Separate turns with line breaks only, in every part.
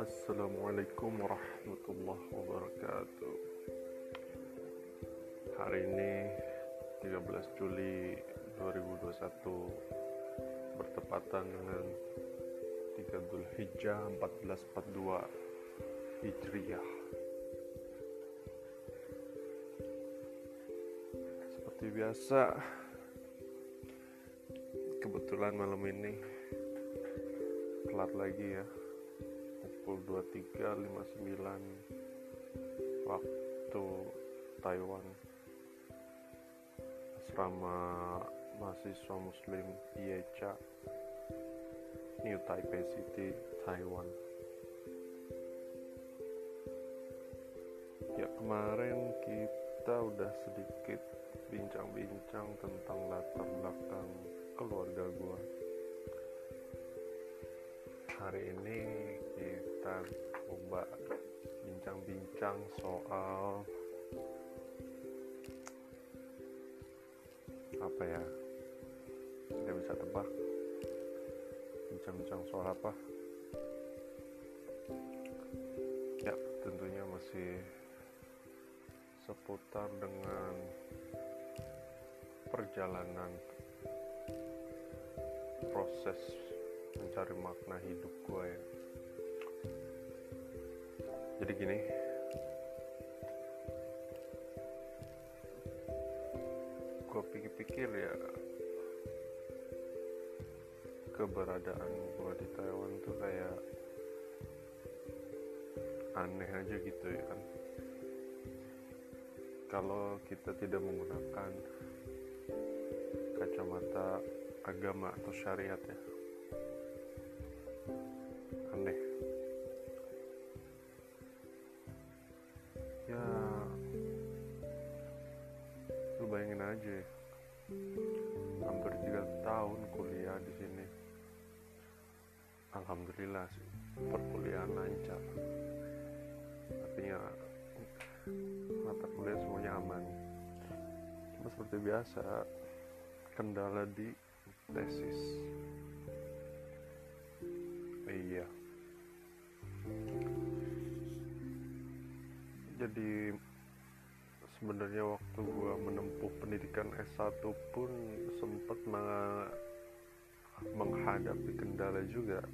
Assalamualaikum warahmatullahi wabarakatuh. Hari ini 13 Juli 2021 Bertepatan dengan 3 Dhul Hijjah 1442 Hijriyah. Seperti biasa Kebetulan malam ini Kelar lagi ya. Pukul 23.59 waktu Taiwan. Asrama mahasiswa muslim Yecha New Taipei City Taiwan. Ya kemarin kita udah sedikit bincang-bincang tentang latar belakang keluarga gua. Hari ini kita coba bincang-bincang soal apa ya? Tidak bisa tebak. Bincang-bincang soal apa? Ya tentunya masih seputar dengan perjalanan proses mencari makna hidup gue ya. Jadi gini. Gue pikir-pikir ya keberadaan gue di Taiwan tuh kayak aneh aja gitu ya kan. Kalau kita tidak menggunakan kacamata agama atau syariat ya. Aneh. Ya lu bayangin aja hampir tiga tahun kuliah di sini. Alhamdulillah sih perkuliahan lancar. Artinya mata kuliah semuanya aman. Cuma seperti biasa kendala di tesis. Iya. Jadi sebenarnya waktu gua menempuh pendidikan S1 pun sempat menghadapi kendala juga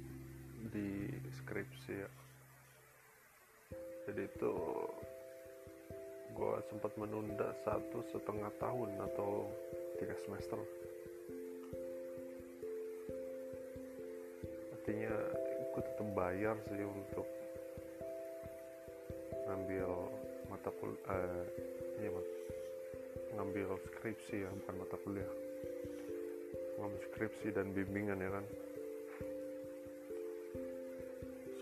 di skripsi ya. Jadi itu gua sempat menunda satu setengah tahun atau tiga semester artinya gue tetap bayar sih untuk ngambil mata kuliah uh, iya mas. Ngambil skripsi ya bukan mata kuliah. Ngambil skripsi dan bimbingan ya kan.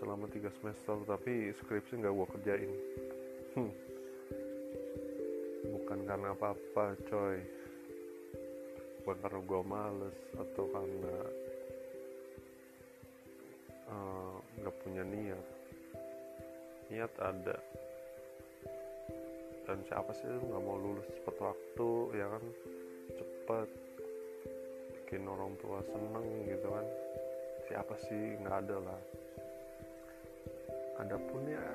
Selama tiga semester tapi skripsi nggak gue kerjain. Hmm. bukan karena apa-apa coy. Bukan karena gue males atau karena punya niat. Niat ada. Dan siapa sih nggak mau lulus cepat waktu ya kan? Cepet. Bikin orang tua seneng gitu kan. Siapa sih? Nggak ada lah. Adapun ya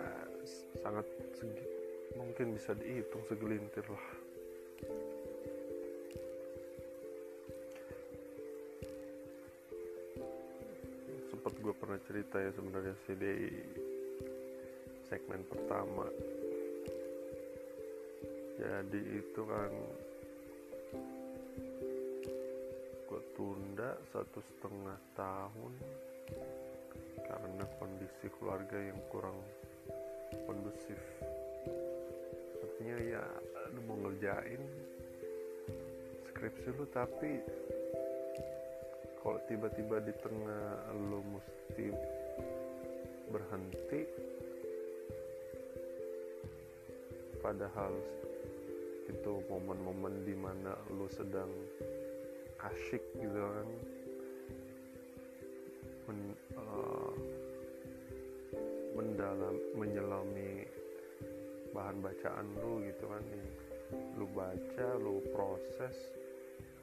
sangat segi, mungkin bisa dihitung segelintir lah pernah cerita ya sebenarnya sih di segmen pertama. Jadi itu kan gue tunda satu setengah tahun karena kondisi keluarga yang kurang kondusif. Artinya ya lu mau ngerjain skripsi lu tapi kalau tiba-tiba di tengah lu mesti berhenti. Padahal itu momen-momen di mana lu sedang asyik gitu kan. Men, uh, mendalam menyelami bahan bacaan lu gitu kan. Nih lu baca lu proses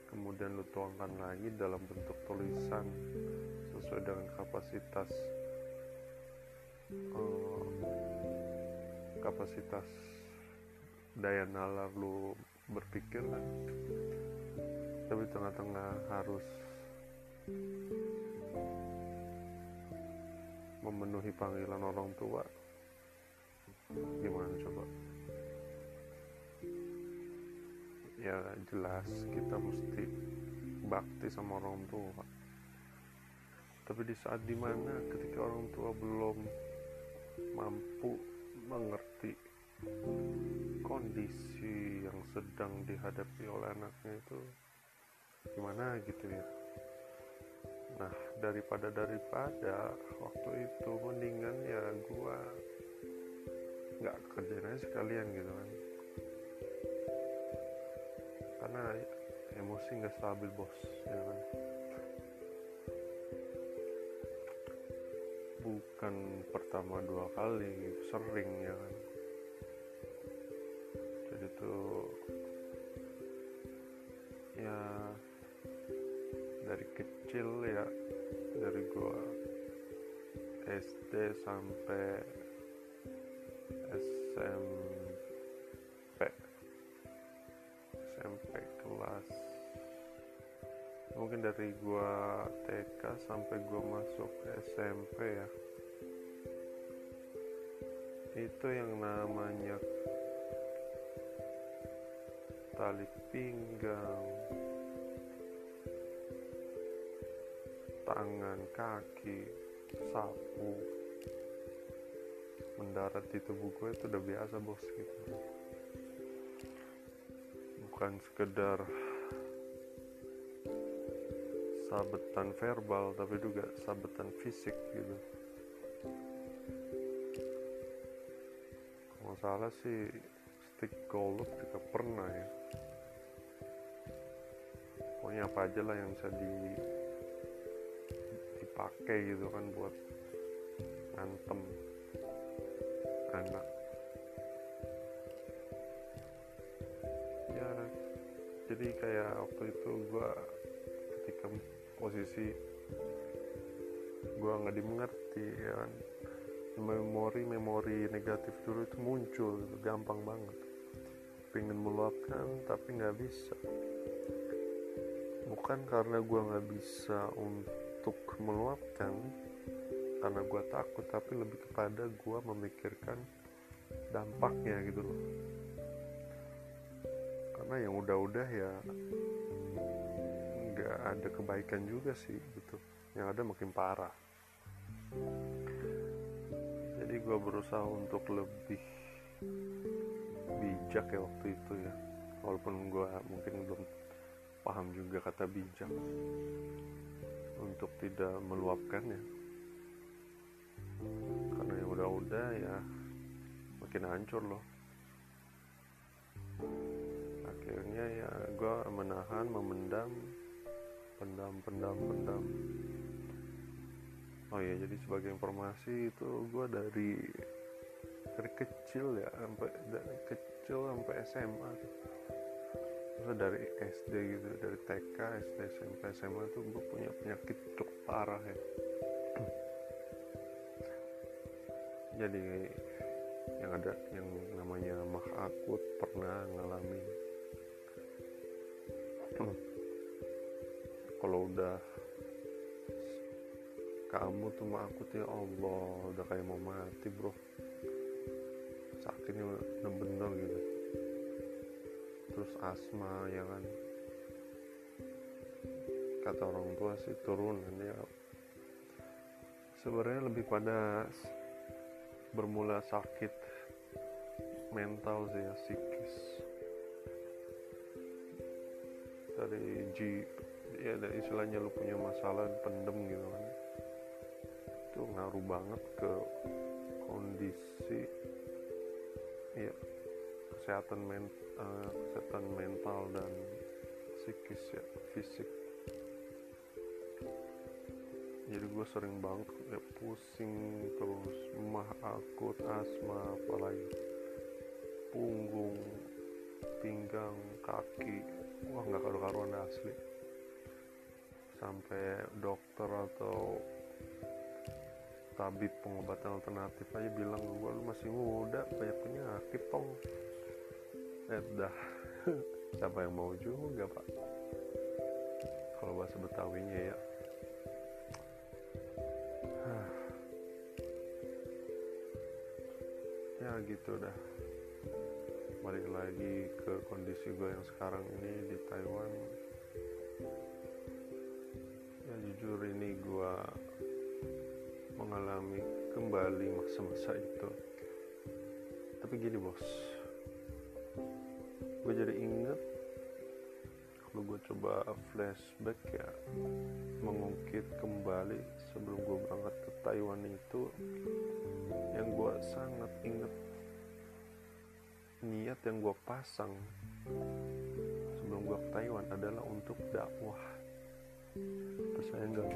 kemudian lu tuangkan lagi dalam bentuk tulisan sesuai dengan kapasitas uh, kapasitas daya nalar lu berpikir kan tapi tengah-tengah harus memenuhi panggilan orang tua. Gimana coba? Ya jelas kita mesti bakti sama orang tua tapi di saat di mana ketika orang tua belum mampu mengerti kondisi yang sedang dihadapi oleh anaknya itu gimana gitu ya? Nah daripada daripada waktu itu mendingan ya gua nggak kerjain aja sekalian gitu kan. Karena emosi nggak stabil bos ya kan bukan pertama dua kali sering ya kan. Jadi tuh ya dari kecil ya dari gua SD sampai SMP mungkin dari gua TK sampai gua masuk SMP ya. Itu yang namanya tali pinggang tangan kaki sapu mendarat di tubuh gue itu udah biasa bos gitu. Bukan sekedar sabetan verbal tapi juga sabetan fisik gitu. Kalau salah sih stick golf juga pernah ya. Pokoknya apa aja lah yang bisa di dipakai gitu kan buat ngantem anak. Ya jadi kayak waktu itu gue ketika posisi gue nggak dimengerti ya kan? Memori-memori negatif dulu itu muncul gitu, gampang banget. Pengen meluapkan tapi nggak bisa. Bukan karena gue nggak bisa untuk meluapkan karena gue takut tapi lebih kepada gue memikirkan dampaknya gitu loh. Karena yang udah-udah ya nggak ada kebaikan juga sih gitu. Yang ada makin parah. Jadi gue berusaha untuk lebih bijak ya waktu itu ya. Walaupun gue mungkin belum paham juga kata bijak. Untuk tidak meluapkannya karena yang udah-udah ya makin hancur loh. Akhirnya ya gue menahan memendam pendam pendam pendam. Oh ya jadi sebagai informasi itu gue dari dari kecil ya sampai dari kecil sampai SMA Terus dari SD gitu dari TK SD SMP SMA tuh gue punya penyakit cukup parah ya. Jadi yang ada yang namanya mah akut pernah ngalamin kalau udah kamu tuh mah akut ya Allah udah kayak mau mati bro. Sakitnya bener-bener gitu. Terus asma ya kan? Kata orang tua sih turunan ya. Sebenarnya lebih pada bermula sakit mental sih ya psikis. Dari G ya dari istilahnya lu punya masalah pendem gitu kan. Itu ngaruh banget ke kondisi ya kesehatan men, uh, kesehatan mental dan psikis ya fisik. Jadi gue sering banget ya, pusing terus mah akut asma apalagi. Punggung pinggang kaki wah nggak karu-karuan asli sampai dokter atau tabib pengobatan alternatif aja bilang gue lu masih muda banyak penyakit tong eh dah. Siapa yang mau juga pak? Kalau bahasa betawinya ya. Ya gitu dah. Balik lagi ke kondisi gue yang sekarang ini di Taiwan jujur ini gue mengalami kembali masa-masa itu. Tapi gini bos. Gue jadi inget kalau gue coba flashback ya mengungkit kembali sebelum gue berangkat ke Taiwan itu yang gue sangat inget niat yang gue pasang sebelum gue ke Taiwan adalah untuk dakwah percaya enggak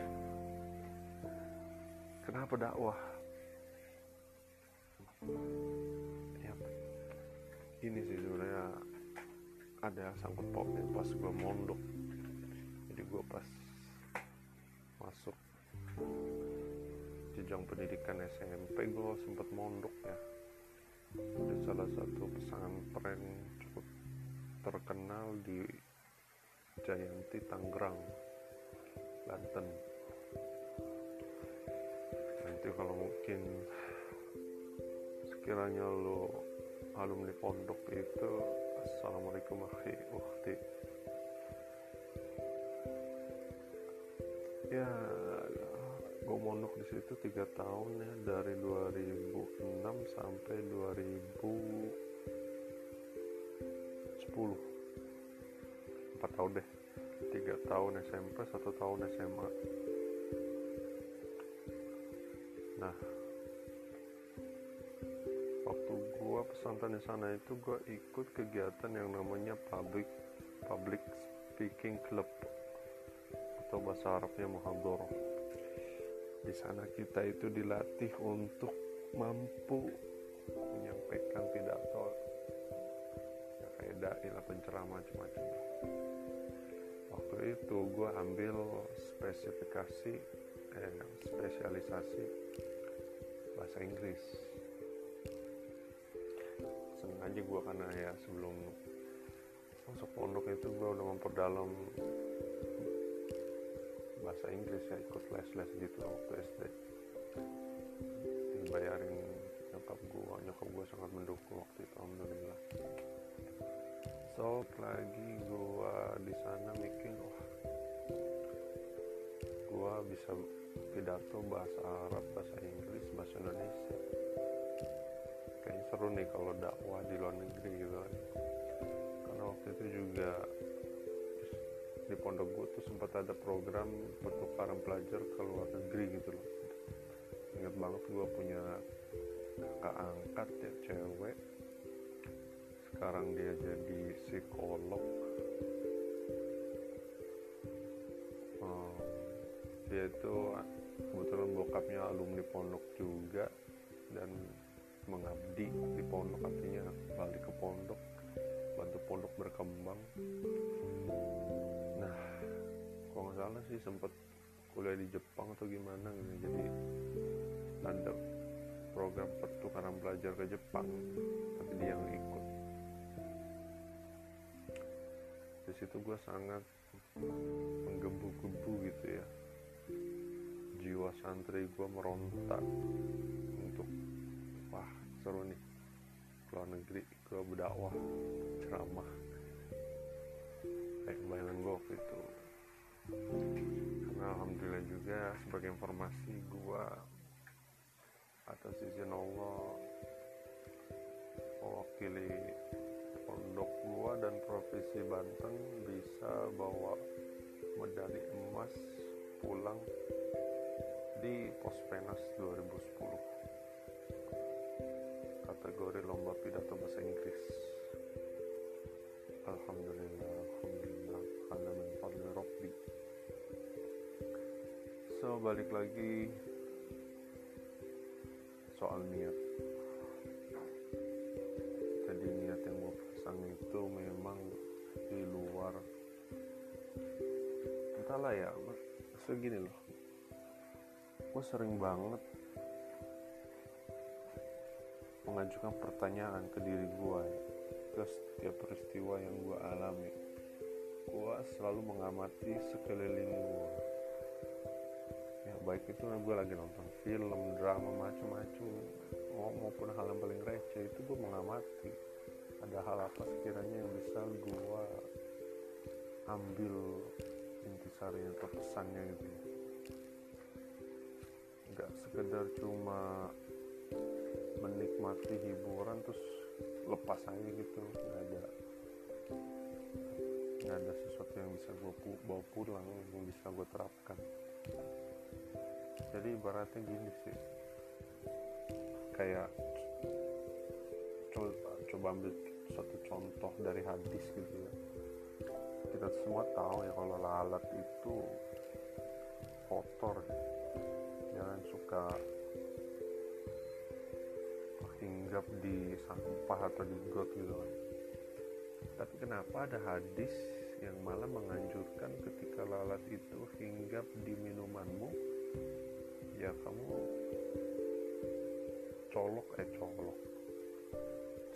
kenapa dakwah? Ya ini sih sebenarnya ada sangkut pautnya pas gue mondok. Jadi gue pas masuk jenjang pendidikan SMP gue sempat mondok ya. Di salah satu pesantren cukup terkenal di Jayanti Tangerang Banten. Nanti kalau mungkin sekiranya lo alumni pondok itu Assalamualaikum akhi ukti ya gue mondok di situ tiga tahun ya dari 2006 sampai 2010 empat tahun deh. Tiga tahun SMP satu tahun SMA nah waktu gua pesantren di sana itu gua ikut kegiatan yang namanya public public speaking club atau bahasa Arabnya muhadharah di sana kita itu dilatih untuk mampu menyampaikan pidato ya kayak dai lah penceramah macam-macam itu gue ambil spesifikasi eh, spesialisasi bahasa Inggris. Sengaja gue karena ya sebelum masuk pondok itu gue udah memperdalam bahasa Inggris ya ikut les-les gitu waktu SD dibayarin nyokap gua nyokap gua sangat mendukung waktu itu alhamdulillah. So lagi gua di sana mikir gua bisa pidato bahasa Arab bahasa Inggris bahasa Indonesia. Kayaknya seru nih kalau dakwah di luar negeri gitu kan. Karena waktu itu juga di pondok gue tuh sempat ada program pertukaran pelajar ke luar negeri gitu loh. Inget banget gue punya kakak angkat ya cewek. Sekarang dia jadi psikolog dia itu kebetulan bokapnya alumni pondok juga dan mengabdi di pondok artinya balik ke pondok bantu pondok berkembang. Nah kalau nggak salah sih sempet kuliah di Jepang atau gimana gitu jadi ada program pertukaran belajar ke Jepang tapi dia yang ikut. Di situ gue sangat menggebu-gebu gitu ya jiwa santri gue merontak untuk wah seru nih keluar negeri gue berdakwah ceramah. Kayak bayangan gue waktu itu. Karena alhamdulillah juga sebagai informasi gue atas izin Allah mewakili pondok gua dan provinsi Banten bisa bawa medali emas pulang di Pospenas 2010 kategori lomba pidato bahasa Inggris. Alhamdulillah Alhamdulillah ada fadli Rabbi so balik lagi soal niat. Jadi niat yang gue pasang itu memang di luar salah ya segini loh. Gue sering banget mengajukan pertanyaan ke diri gue ke setiap peristiwa yang gue alami. Gue selalu mengamati sekeliling gue ya baik itu gue lagi nonton film drama macam-macam maupun hal yang paling receh itu gue mengamati. Ada hal apa sekiranya yang bisa gue ambil intisari atau pesannya gitu ya. Nggak sekedar cuma menikmati hiburan terus lepas aja gitu. Nggak ada nggak ada sesuatu yang bisa gue pu bawa pulang yang bisa gue terapkan. Jadi ibaratnya gini sih. Kayak coba, coba ambil satu contoh dari hadis gitu ya kita semua tahu ya kalau lalat itu kotor. Jangan suka hinggap di sampah atau di got gitu kan. Tapi kenapa ada hadis yang malah menganjurkan ketika lalat itu hinggap di minumanmu ya kamu colok eh colok.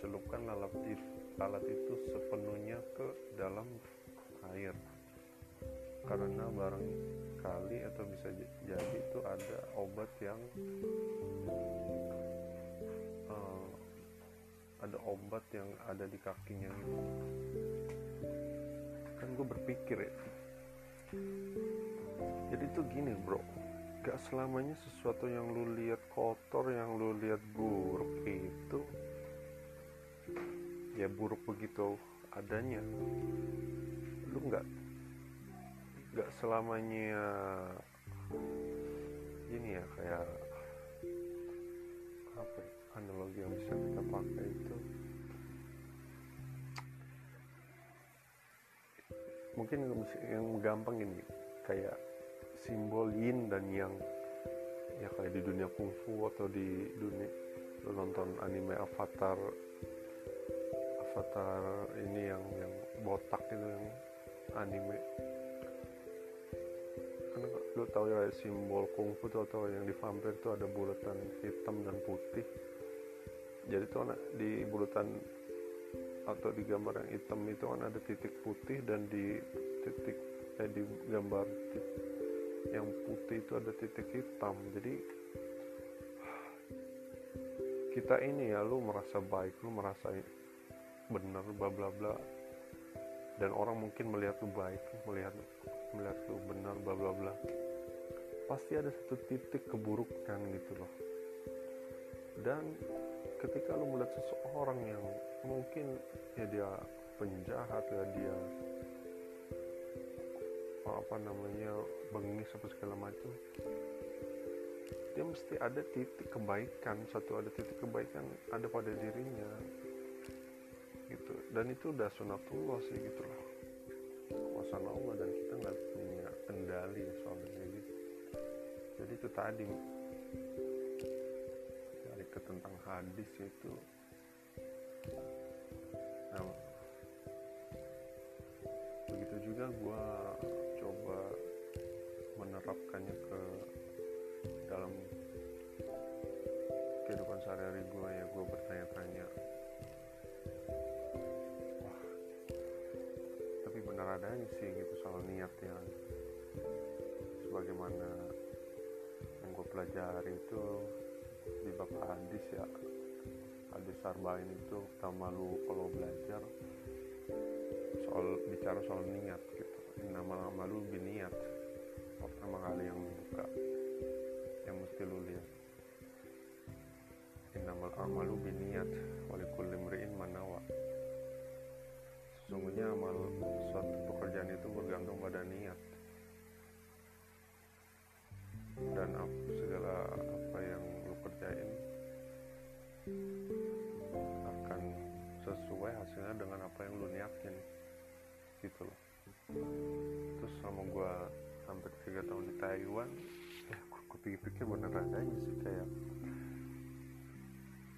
Celupkan lalat itu, lalat itu sepenuhnya ke dalam air. Karena barangkali atau bisa jadi itu ada obat yang uh, ada obat yang ada di kakinya gitu kan gue berpikir ya. Jadi tuh gini bro. Gak selamanya sesuatu yang lu lihat kotor yang lu lihat buruk itu ya buruk begitu adanya nggak nggak selamanya ini ya kayak apa ya, analogi yang bisa kita pakai itu. Mungkin yang gampang ini kayak simbol yin dan yang ya kayak di dunia kungfu atau di dunia lu nonton anime Avatar Avatar ini yang yang botak itu yang anime. Karena lu tahu ya simbol kungfu tuh atau yang di vampir itu ada bulatan hitam dan putih. Jadi tuh di bulatan atau di gambar yang hitam itu kan ada titik putih dan di titik eh di gambar yang putih itu ada titik hitam. Jadi kita ini ya lu merasa baik lu merasa benar bla bla bla dan orang mungkin melihat lu baik melihat melihat lu benar bla bla bla. Pasti ada satu titik keburukan gitu loh. Dan ketika lu melihat seseorang yang mungkin ya dia penjahat ya dia apa namanya bengis apa segala macam dia mesti ada titik kebaikan. Satu ada titik kebaikan ada pada dirinya dan itu udah sunatullah sih gitu loh. Kuasa Allah dan kita nggak punya kendali ya soalnya gitu jadi itu tadi. Dari ke tentang hadis itu. Nah begitu juga gue coba menerapkannya ke dalam kehidupan sehari-hari gue ya. Gue bertanya-tanya benar adanya sih gitu soal niat ya sebagaimana yang gue pelajari itu di bab hadis ya. Hadis arba'in itu pertama lu kalau belajar soal bicara soal niat gitu. Nama nama lu biniat pertama kali yang buka yang mesti lu lihat. Innamal amalu biniat walikulli mri'in manawa sesungguhnya amal suatu pekerjaan itu bergantung pada niat. Dan segala apa yang lu kerjain akan sesuai hasilnya dengan apa yang lu niatin gitu loh. Terus selama gue hampir tiga tahun di Taiwan ya gue pikir-pikir bener adanya sih kayak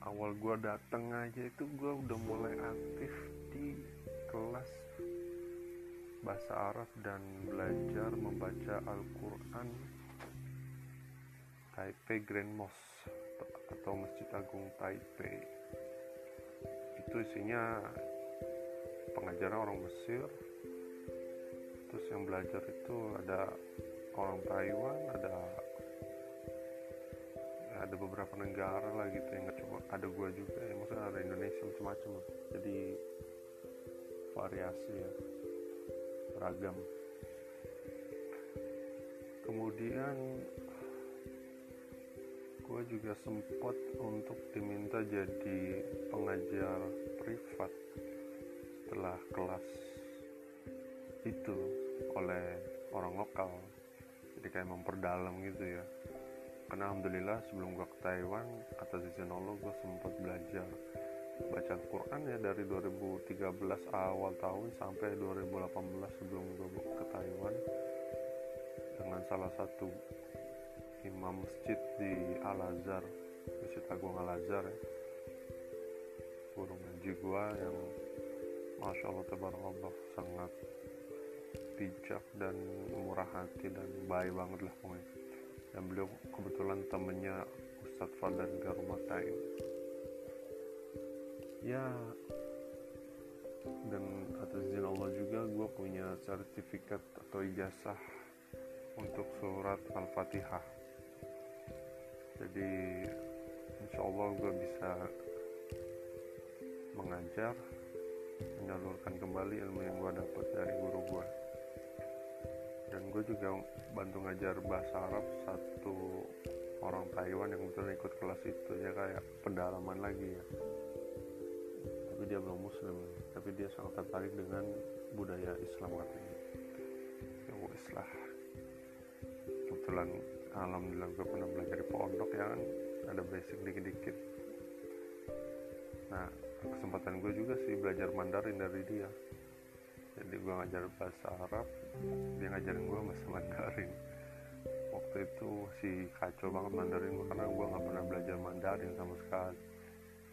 awal gue dateng aja itu gue udah mulai aktif di kelas bahasa Arab dan belajar membaca Al-Quran. Taipei Grand Mosque atau Masjid Agung Taipei. Itu isinya pengajaran orang Mesir. Terus yang belajar itu ada orang Taiwan ada ada beberapa negara lah gitu yang cuma ada gua juga ya maksudnya ada Indonesia macam-macam jadi variasi ya. Beragam. Kemudian gue juga sempat untuk diminta jadi pengajar privat setelah kelas itu oleh orang lokal. Jadi kayak memperdalam gitu ya. Karena alhamdulillah sebelum gue ke Taiwan atas izin Allah gue sempat belajar baca Quran ya dari 2013 awal tahun sampai 2018 sebelum gue ke Taiwan dengan salah satu imam masjid di Al Azhar Masjid Agung Al Azhar ya. Guru ngaji yang Masya Allah Tabarakallah sangat bijak dan murah hati dan baik banget lah pokoknya. Dan beliau kebetulan temennya Ustadz Fadlan Garumatain ya dan atas izin Allah juga gue punya sertifikat atau ijazah untuk surat Al-Fatihah. Jadi insya Allah gue bisa mengajar menyalurkan kembali ilmu yang gue dapat dari guru gue dan gue juga bantu ngajar bahasa Arab satu orang Taiwan yang betul ikut kelas itu ya kayak pendalaman lagi ya dia belum muslim. Tapi dia sangat tertarik dengan budaya Islam katanya. Ya Islah. Kebetulan alhamdulillah gue pernah belajar di pondok ya kan. Ada basic dikit-dikit. Nah kesempatan gue juga sih belajar Mandarin dari dia. Jadi gue ngajar bahasa Arab dia ngajarin gue bahasa Mandarin. Waktu itu si kacau banget Mandarin karena gue nggak pernah belajar Mandarin sama sekali.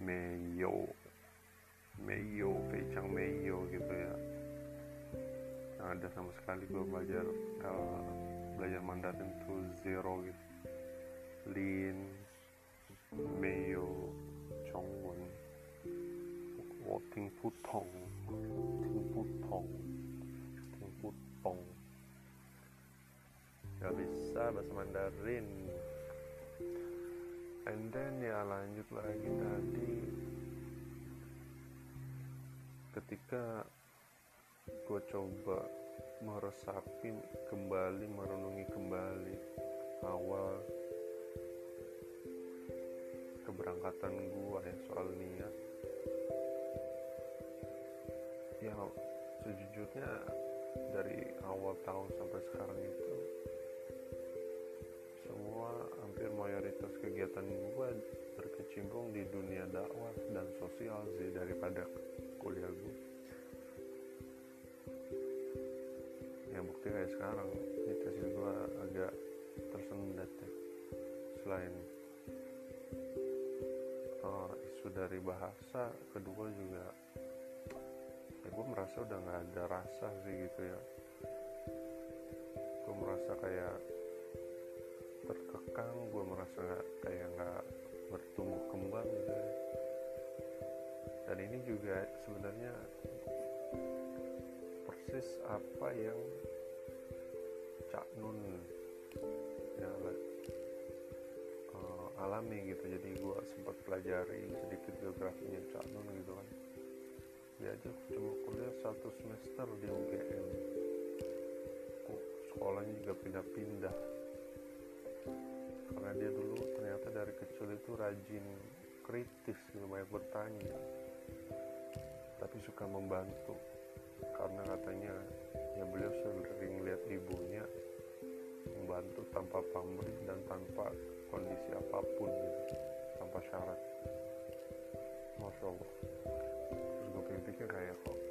Meyo Meyo Pecang Meyo gitu ya. Yang ada sama sekali gue belajar uh, belajar Mandarin tuh zero gitu. Lin Meyo Chongwon Ting Putong Ting Putong Ting Putong gak bisa bahasa Mandarin. And then ya lanjut lagi tadi ketika gue coba meresapi kembali merenungi kembali awal keberangkatan gue ya soal niat. Ya sejujurnya dari awal tahun sampai sekarang itu semua hampir mayoritas kegiatan gue berkecimpung di dunia dakwah dan sosial sih daripada kuliah gue yang bukti kayak sekarang ini tesis gue agak tersendat ya selain uh, isu dari bahasa kedua juga ya gue merasa udah nggak ada rasa sih gitu ya gue merasa kayak terkekang gue merasa kayak nggak bertumbuh kembang gitu ya. Dan ini juga sebenarnya persis apa yang Cak Nun ya uh, alami gitu. Jadi gue sempat pelajari sedikit biografinya Cak Nun gitu kan. Dia aja cuma kuliah satu semester di UGM sekolahnya juga pindah-pindah. Karena dia dulu ternyata dari kecil itu rajin kritis banyak bertanya tapi suka membantu. Karena katanya ya beliau sering lihat ibunya membantu tanpa pamrih dan tanpa kondisi apa pun gitu tanpa syarat. Masya Allah. Terus gue pikir kayak kok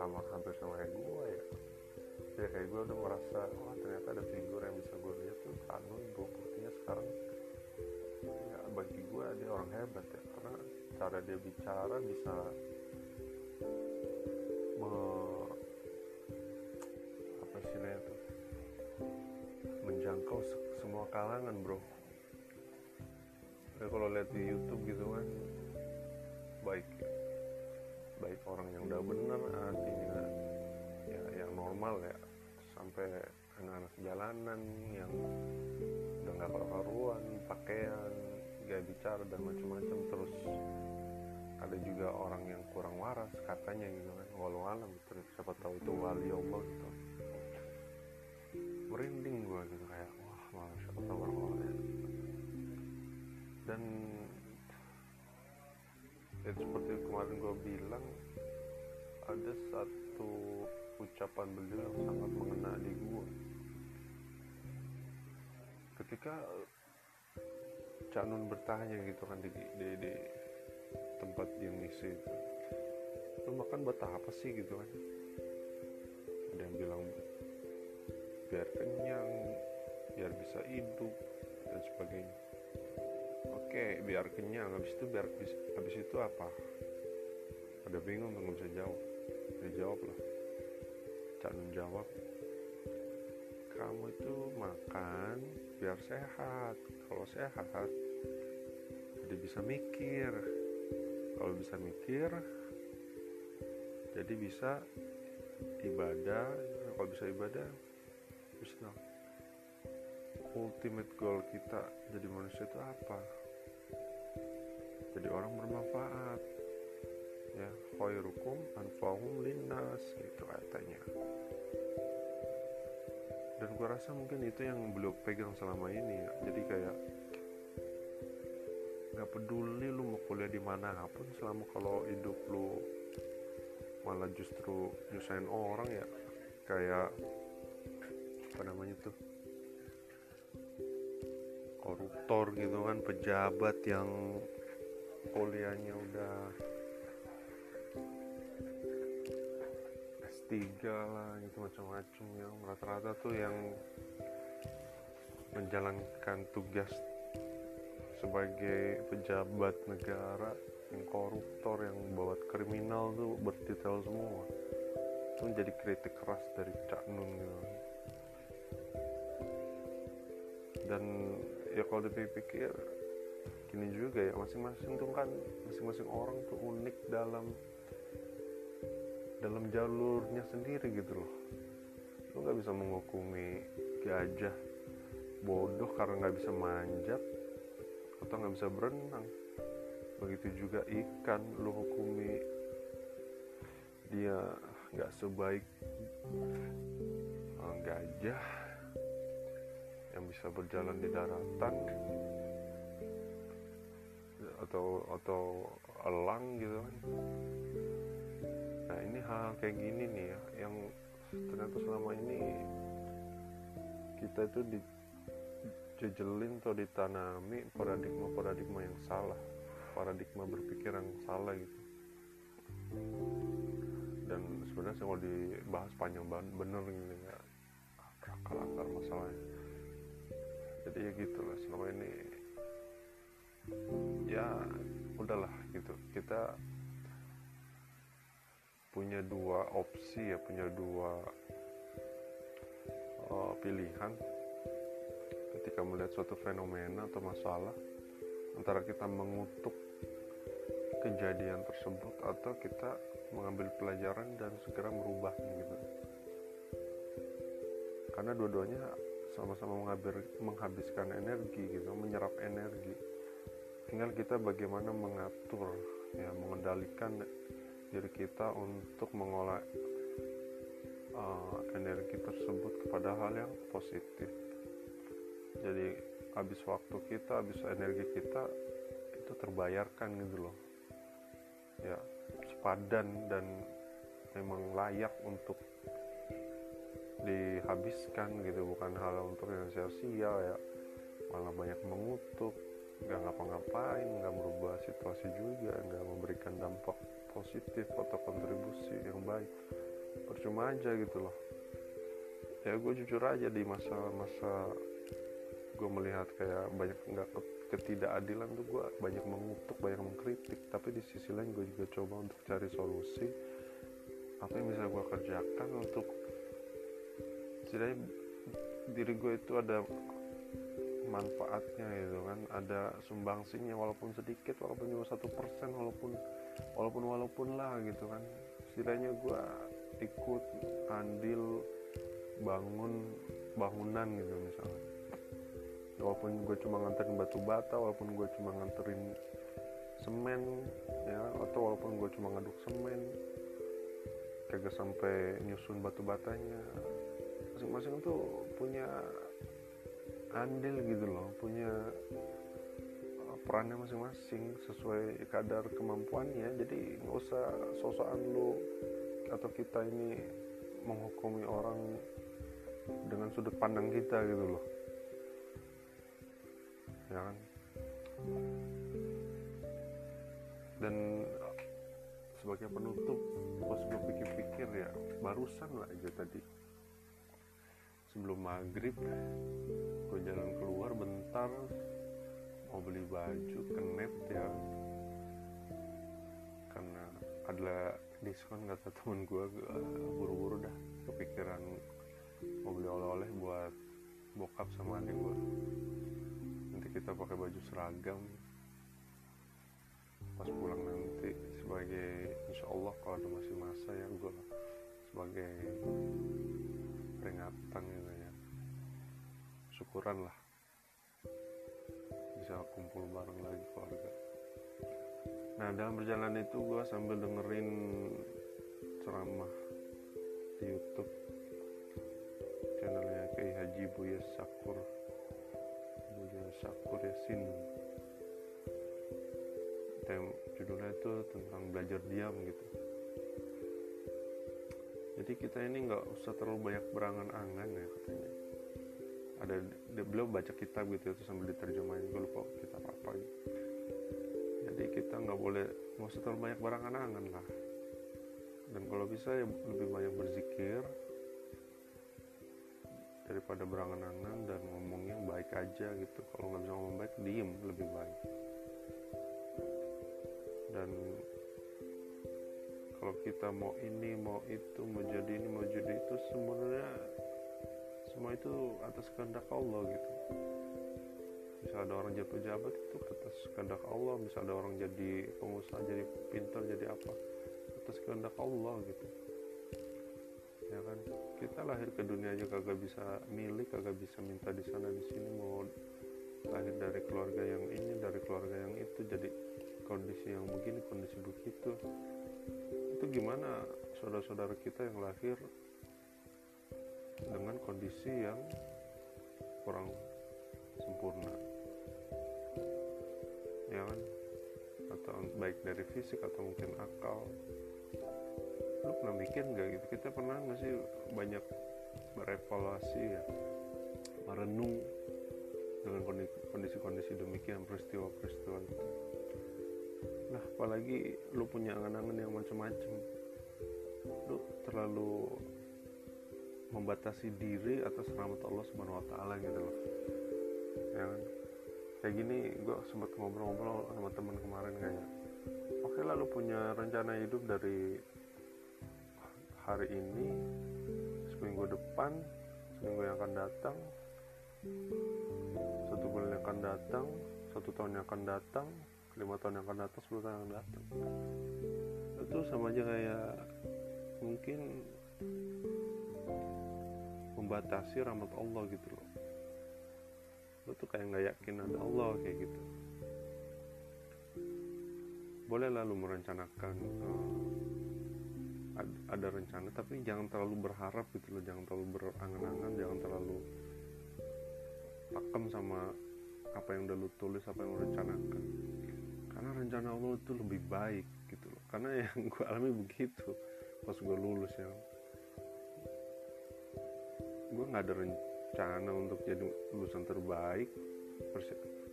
sama hampir sama kayak gue ya? Ya kayak gue udah merasa wah ternyata ada figur yang bisa gue lihat tuh kanun gue buktinya sekarang. Ya bagi gue dia orang hebat ya karena cara dia bicara bisa semua kalangan bro. Ya kalau lihat di YouTube gitu kan baik baik orang yang udah bener artinya ya yang normal ya. Sampai anak-anak jalanan yang udah nggak karuan pakaian gaya bicara dan macam-macam terus ada juga orang yang kurang waras katanya gitu kan. Walau alam gitu siapa tahu itu wali Allah gitu. Merinding gue gitu kayak orang lain dan ya seperti kemarin gue bilang ada satu ucapan beliau yang sangat mengena di gue ketika Cak Nun bertanya gitu kan di, di, di tempat dia ngisi itu lu makan buat apa sih? gitu kan. Ada yang bilang biar kenyang biar bisa hidup dan sebagainya. Oke biar kenyang. Habis itu biar habis, itu apa? Ada bingung nggak bisa jawab. Dijawab lah. Cak jawab kamu itu makan biar sehat. Kalau sehat jadi bisa mikir. Kalau bisa mikir jadi bisa ibadah. Kalau bisa ibadah bisa ultimate goal kita jadi manusia itu apa? Jadi orang bermanfaat. Ya khairukum anfa'uhum linnas itu katanya. Dan gue rasa mungkin itu yang beliau pegang selama ini ya. Jadi kayak nggak peduli lu mau kuliah di mana pun selama kalau hidup lu malah justru nyusahin orang ya. Kayak apa namanya tuh koruptor gitu kan pejabat yang kuliahnya udah S3 lah gitu macam-macam yang rata-rata tuh yang menjalankan tugas sebagai pejabat negara yang koruptor yang bawa kriminal tuh berdetail semua. Itu menjadi kritik keras dari Cak Nun gitu. Dan ya kalau dipikir gini juga ya masing-masing tuh kan masing-masing orang tuh unik dalam dalam jalurnya sendiri gitu loh. Lu nggak bisa menghukumi gajah bodoh karena nggak bisa manjat atau nggak bisa berenang. Begitu juga ikan lu hukumi dia nggak sebaik uh, gajah bisa berjalan di daratan. Atau atau elang gitu kan. Nah ini hal, -hal kayak gini nih ya yang ternyata selama ini kita itu dijejelin atau ditanami paradigma-paradigma yang salah paradigma berpikir yang salah gitu. Dan sebenarnya kalau dibahas panjang banget bener gitu ya akal-akal masalahnya jadi ya gitu lah selama ini ya udahlah gitu. Kita punya dua opsi ya punya dua uh, pilihan. Ketika melihat suatu fenomena atau masalah antara kita mengutuk kejadian tersebut atau kita mengambil pelajaran dan segera merubahnya gitu. Karena dua-duanya sama-sama menghabiskan energi gitu menyerap energi. Tinggal kita bagaimana mengatur ya mengendalikan diri kita untuk mengolah uh, energi tersebut kepada hal yang positif. Jadi habis waktu kita habis energi kita itu terbayarkan gitu loh. Ya sepadan dan memang layak untuk dihabiskan gitu bukan hal untuk yang sia-sia ya. Malah banyak mengutuk nggak ngapa-ngapain nggak merubah situasi juga nggak memberikan dampak positif atau kontribusi yang baik. Percuma aja gitu loh. Ya gue jujur aja di masa-masa gue melihat kayak banyak nggak ketidakadilan tuh gue banyak mengutuk banyak mengkritik. Tapi di sisi lain gue juga coba untuk cari solusi apa yang bisa gue kerjakan untuk setidaknya diri gue itu ada manfaatnya gitu kan. Ada sumbangsinya walaupun sedikit walaupun cuma satu persen walaupun walaupun walaupun lah gitu kan. Istilahnya gue ikut andil bangun bangunan gitu misalnya. Walaupun gue cuma nganterin batu bata walaupun gue cuma nganterin semen ya atau walaupun gue cuma ngaduk semen kagak sampai nyusun batu batanya masing-masing tuh punya andil gitu loh punya uh, perannya masing-masing sesuai kadar kemampuannya. Jadi nggak usah sosokan lu atau kita ini menghukumi orang dengan sudut pandang kita gitu loh. Ya kan? Dan sebagai penutup pas gue pikir-pikir ya barusan lah aja tadi sebelum maghrib gue jalan keluar bentar mau beli baju ke net ya karena ada diskon kata temen gue buru-buru dah kepikiran mau beli oleh-oleh buat bokap sama adik gue nanti kita pakai baju seragam. Pas pulang nanti sebagai insya Allah kalau ada masih masa ya gue sebagai peringatan gitu ya. Syukuran lah. Bisa kumpul bareng lagi keluarga. Nah dalam perjalanan itu gue sambil dengerin ceramah di YouTube. Channelnya Kiai Haji Buya Sakur. Buya Sakur Yasin. Tem judulnya itu tentang belajar diam gitu jadi kita ini nggak usah terlalu banyak berangan-angan ya katanya. Ada beliau baca kitab gitu itu sambil diterjemahin gue lupa kitab apa gitu jadi kita nggak boleh nggak usah terlalu banyak berangan-angan lah. Dan kalau bisa ya lebih banyak berzikir daripada berangan-angan dan ngomongnya baik aja gitu. Kalau nggak bisa ngomong baik diem lebih baik kalau kita mau ini mau itu mau jadi ini mau jadi itu sebenarnya semua itu atas kehendak Allah gitu. Bisa ada orang jadi pejabat itu atas kehendak Allah bisa ada orang jadi pengusaha jadi pintar jadi apa atas kehendak Allah gitu. Ya kan? Kita lahir ke dunia aja kagak bisa milik kagak bisa minta di sana di sini mau lahir dari keluarga yang ini dari keluarga yang itu jadi kondisi yang begini kondisi begitu. itu gimana saudara-saudara kita yang lahir dengan kondisi yang kurang sempurna? Ya kan? Atau baik dari fisik atau mungkin akal. Lu pernah mikir nggak gitu? Kita pernah nggak sih banyak berevaluasi ya? Merenung dengan kondisi-kondisi demikian peristiwa-peristiwa. itu nah apalagi lu punya angan-angan yang macam-macam lu terlalu membatasi diri atas rahmat Allah Subhanahu Wa Taala gitu loh. Ya kan? Kayak gini gue sempat ngobrol-ngobrol sama temen kemarin kayak oke lah lu punya rencana hidup dari hari ini seminggu depan seminggu yang akan datang satu bulan yang akan datang satu tahun yang akan datang lima tahun yang akan datang sepuluh tahun yang datang. Itu sama aja kayak mungkin membatasi rahmat Allah gitu loh. Lo tuh kayak nggak yakin ada Allah kayak gitu. Boleh lalu merencanakan uh, ada rencana tapi jangan terlalu berharap gitu loh jangan terlalu berangan-angan jangan terlalu pakem sama apa yang udah lu tulis apa yang lu rencanakan karena rencana Allah itu lebih baik gitu loh. Karena yang gue alami begitu pas gue lulus ya. Gue nggak ada rencana untuk jadi lulusan terbaik.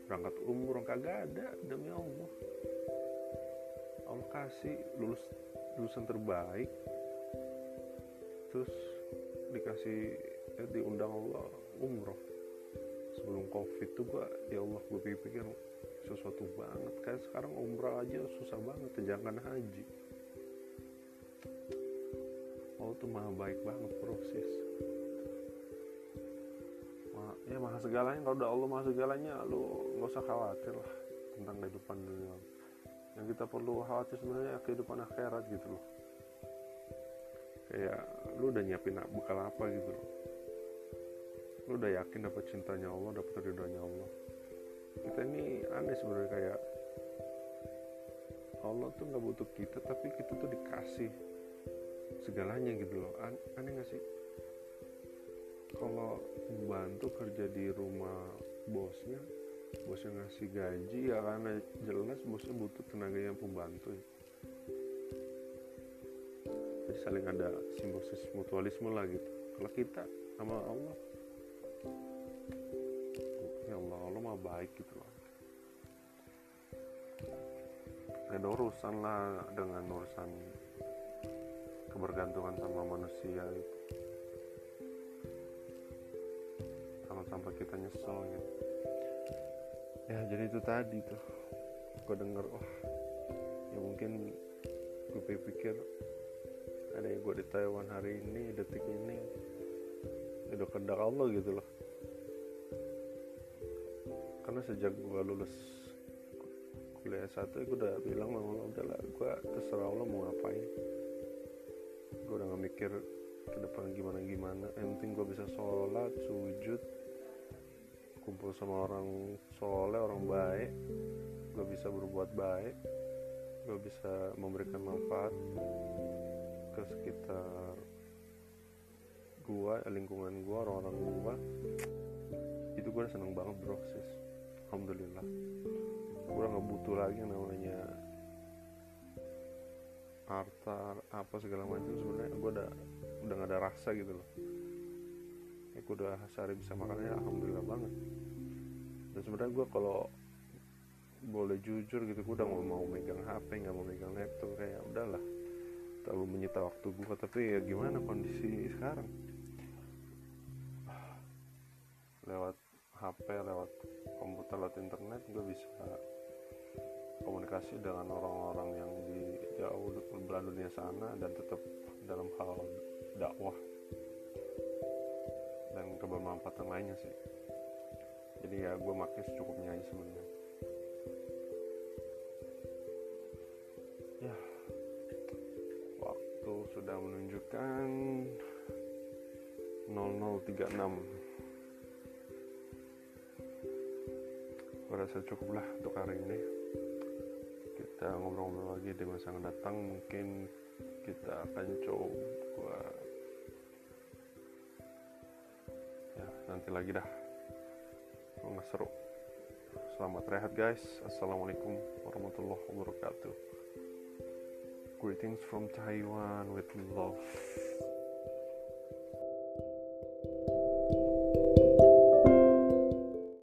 Berangkat umroh kagak ada demi Allah. Allah kasih lulus lulusan terbaik. Terus dikasih ya, diundang Allah umroh. Sebelum covid tuh gue ya Allah gue pikir sesuatu banget. Kayak sekarang umrah aja susah banget jangan haji. Allah tuh maha baik banget proses. Maha segalanya kalau udah Allah maha segalanya lu nggak usah khawatir lah tentang kehidupan dunia. Yang kita perlu khawatir sebenarnya kehidupan akhirat gitu loh. Kayak lu udah nyiapin bekal apa gitu loh. Lu udah yakin dapat cintanya Allah dapat ridhonya Allah kita ini aneh sebenarnya kayak Allah tuh nggak butuh kita tapi kita tuh dikasih segalanya gitu loh. Aneh gak sih? Kalau bantu kerja di rumah bosnya bosnya ngasih gaji ya karena jelas bosnya butuh tenaga yang pembantu. Ya. jadi saling ada simbiosis mutualisme lah gitu. Kalau kita sama Allah baik gitu loh. Ada urusan lah dengan urusan kebergantungan sama manusia itu sampai kita nyesel gitu. Ya jadi itu tadi tuh. Gue denger wah ya mungkin gue pikir ada gue di Taiwan hari ini detik ini udah kehendak Allah gitu loh karena sejak gue lulus kuliah satu gue udah bilang sama Allah udahlah gue terserah Allah mau ngapain. Gue udah gak mikir ke depan gimana gimana. Yang penting gue bisa sholat sujud kumpul sama orang soleh orang baik. Gue bisa berbuat baik. Gue bisa memberikan manfaat ke sekitar gua lingkungan gua orang-orang gua. Itu gue seneng banget bro sis alhamdulillah. Gue nggak butuh lagi yang namanya harta apa segala macam. Sebenarnya gue udah udah gak ada rasa gitu loh. Ya gue udah sehari bisa makannya alhamdulillah banget. Dan sebenarnya gue kalau boleh jujur gitu gue udah gak mau megang HP nggak mau megang laptop. Kayak udahlah terlalu menyita waktu gue tapi ya gimana kondisi sekarang? Lewat HP lewat komputer lewat internet gue bisa komunikasi dengan orang-orang yang di jauh belahan dunia sana dan tetap dalam hal dakwah dan kebermanfaatan lainnya sih. Jadi ya gue makin secukupnya aja sebenarnya. Ya waktu sudah menunjukkan 0036 gue rasa cukup lah untuk hari ini. Kita ngobrol-ngobrol lagi di masa yang datang. Mungkin kita akan coba. Ya nanti lagi dah. Nggak seru. Selamat rehat guys. Assalamualaikum warahmatullahi wabarakatuh. Greetings from Taiwan with love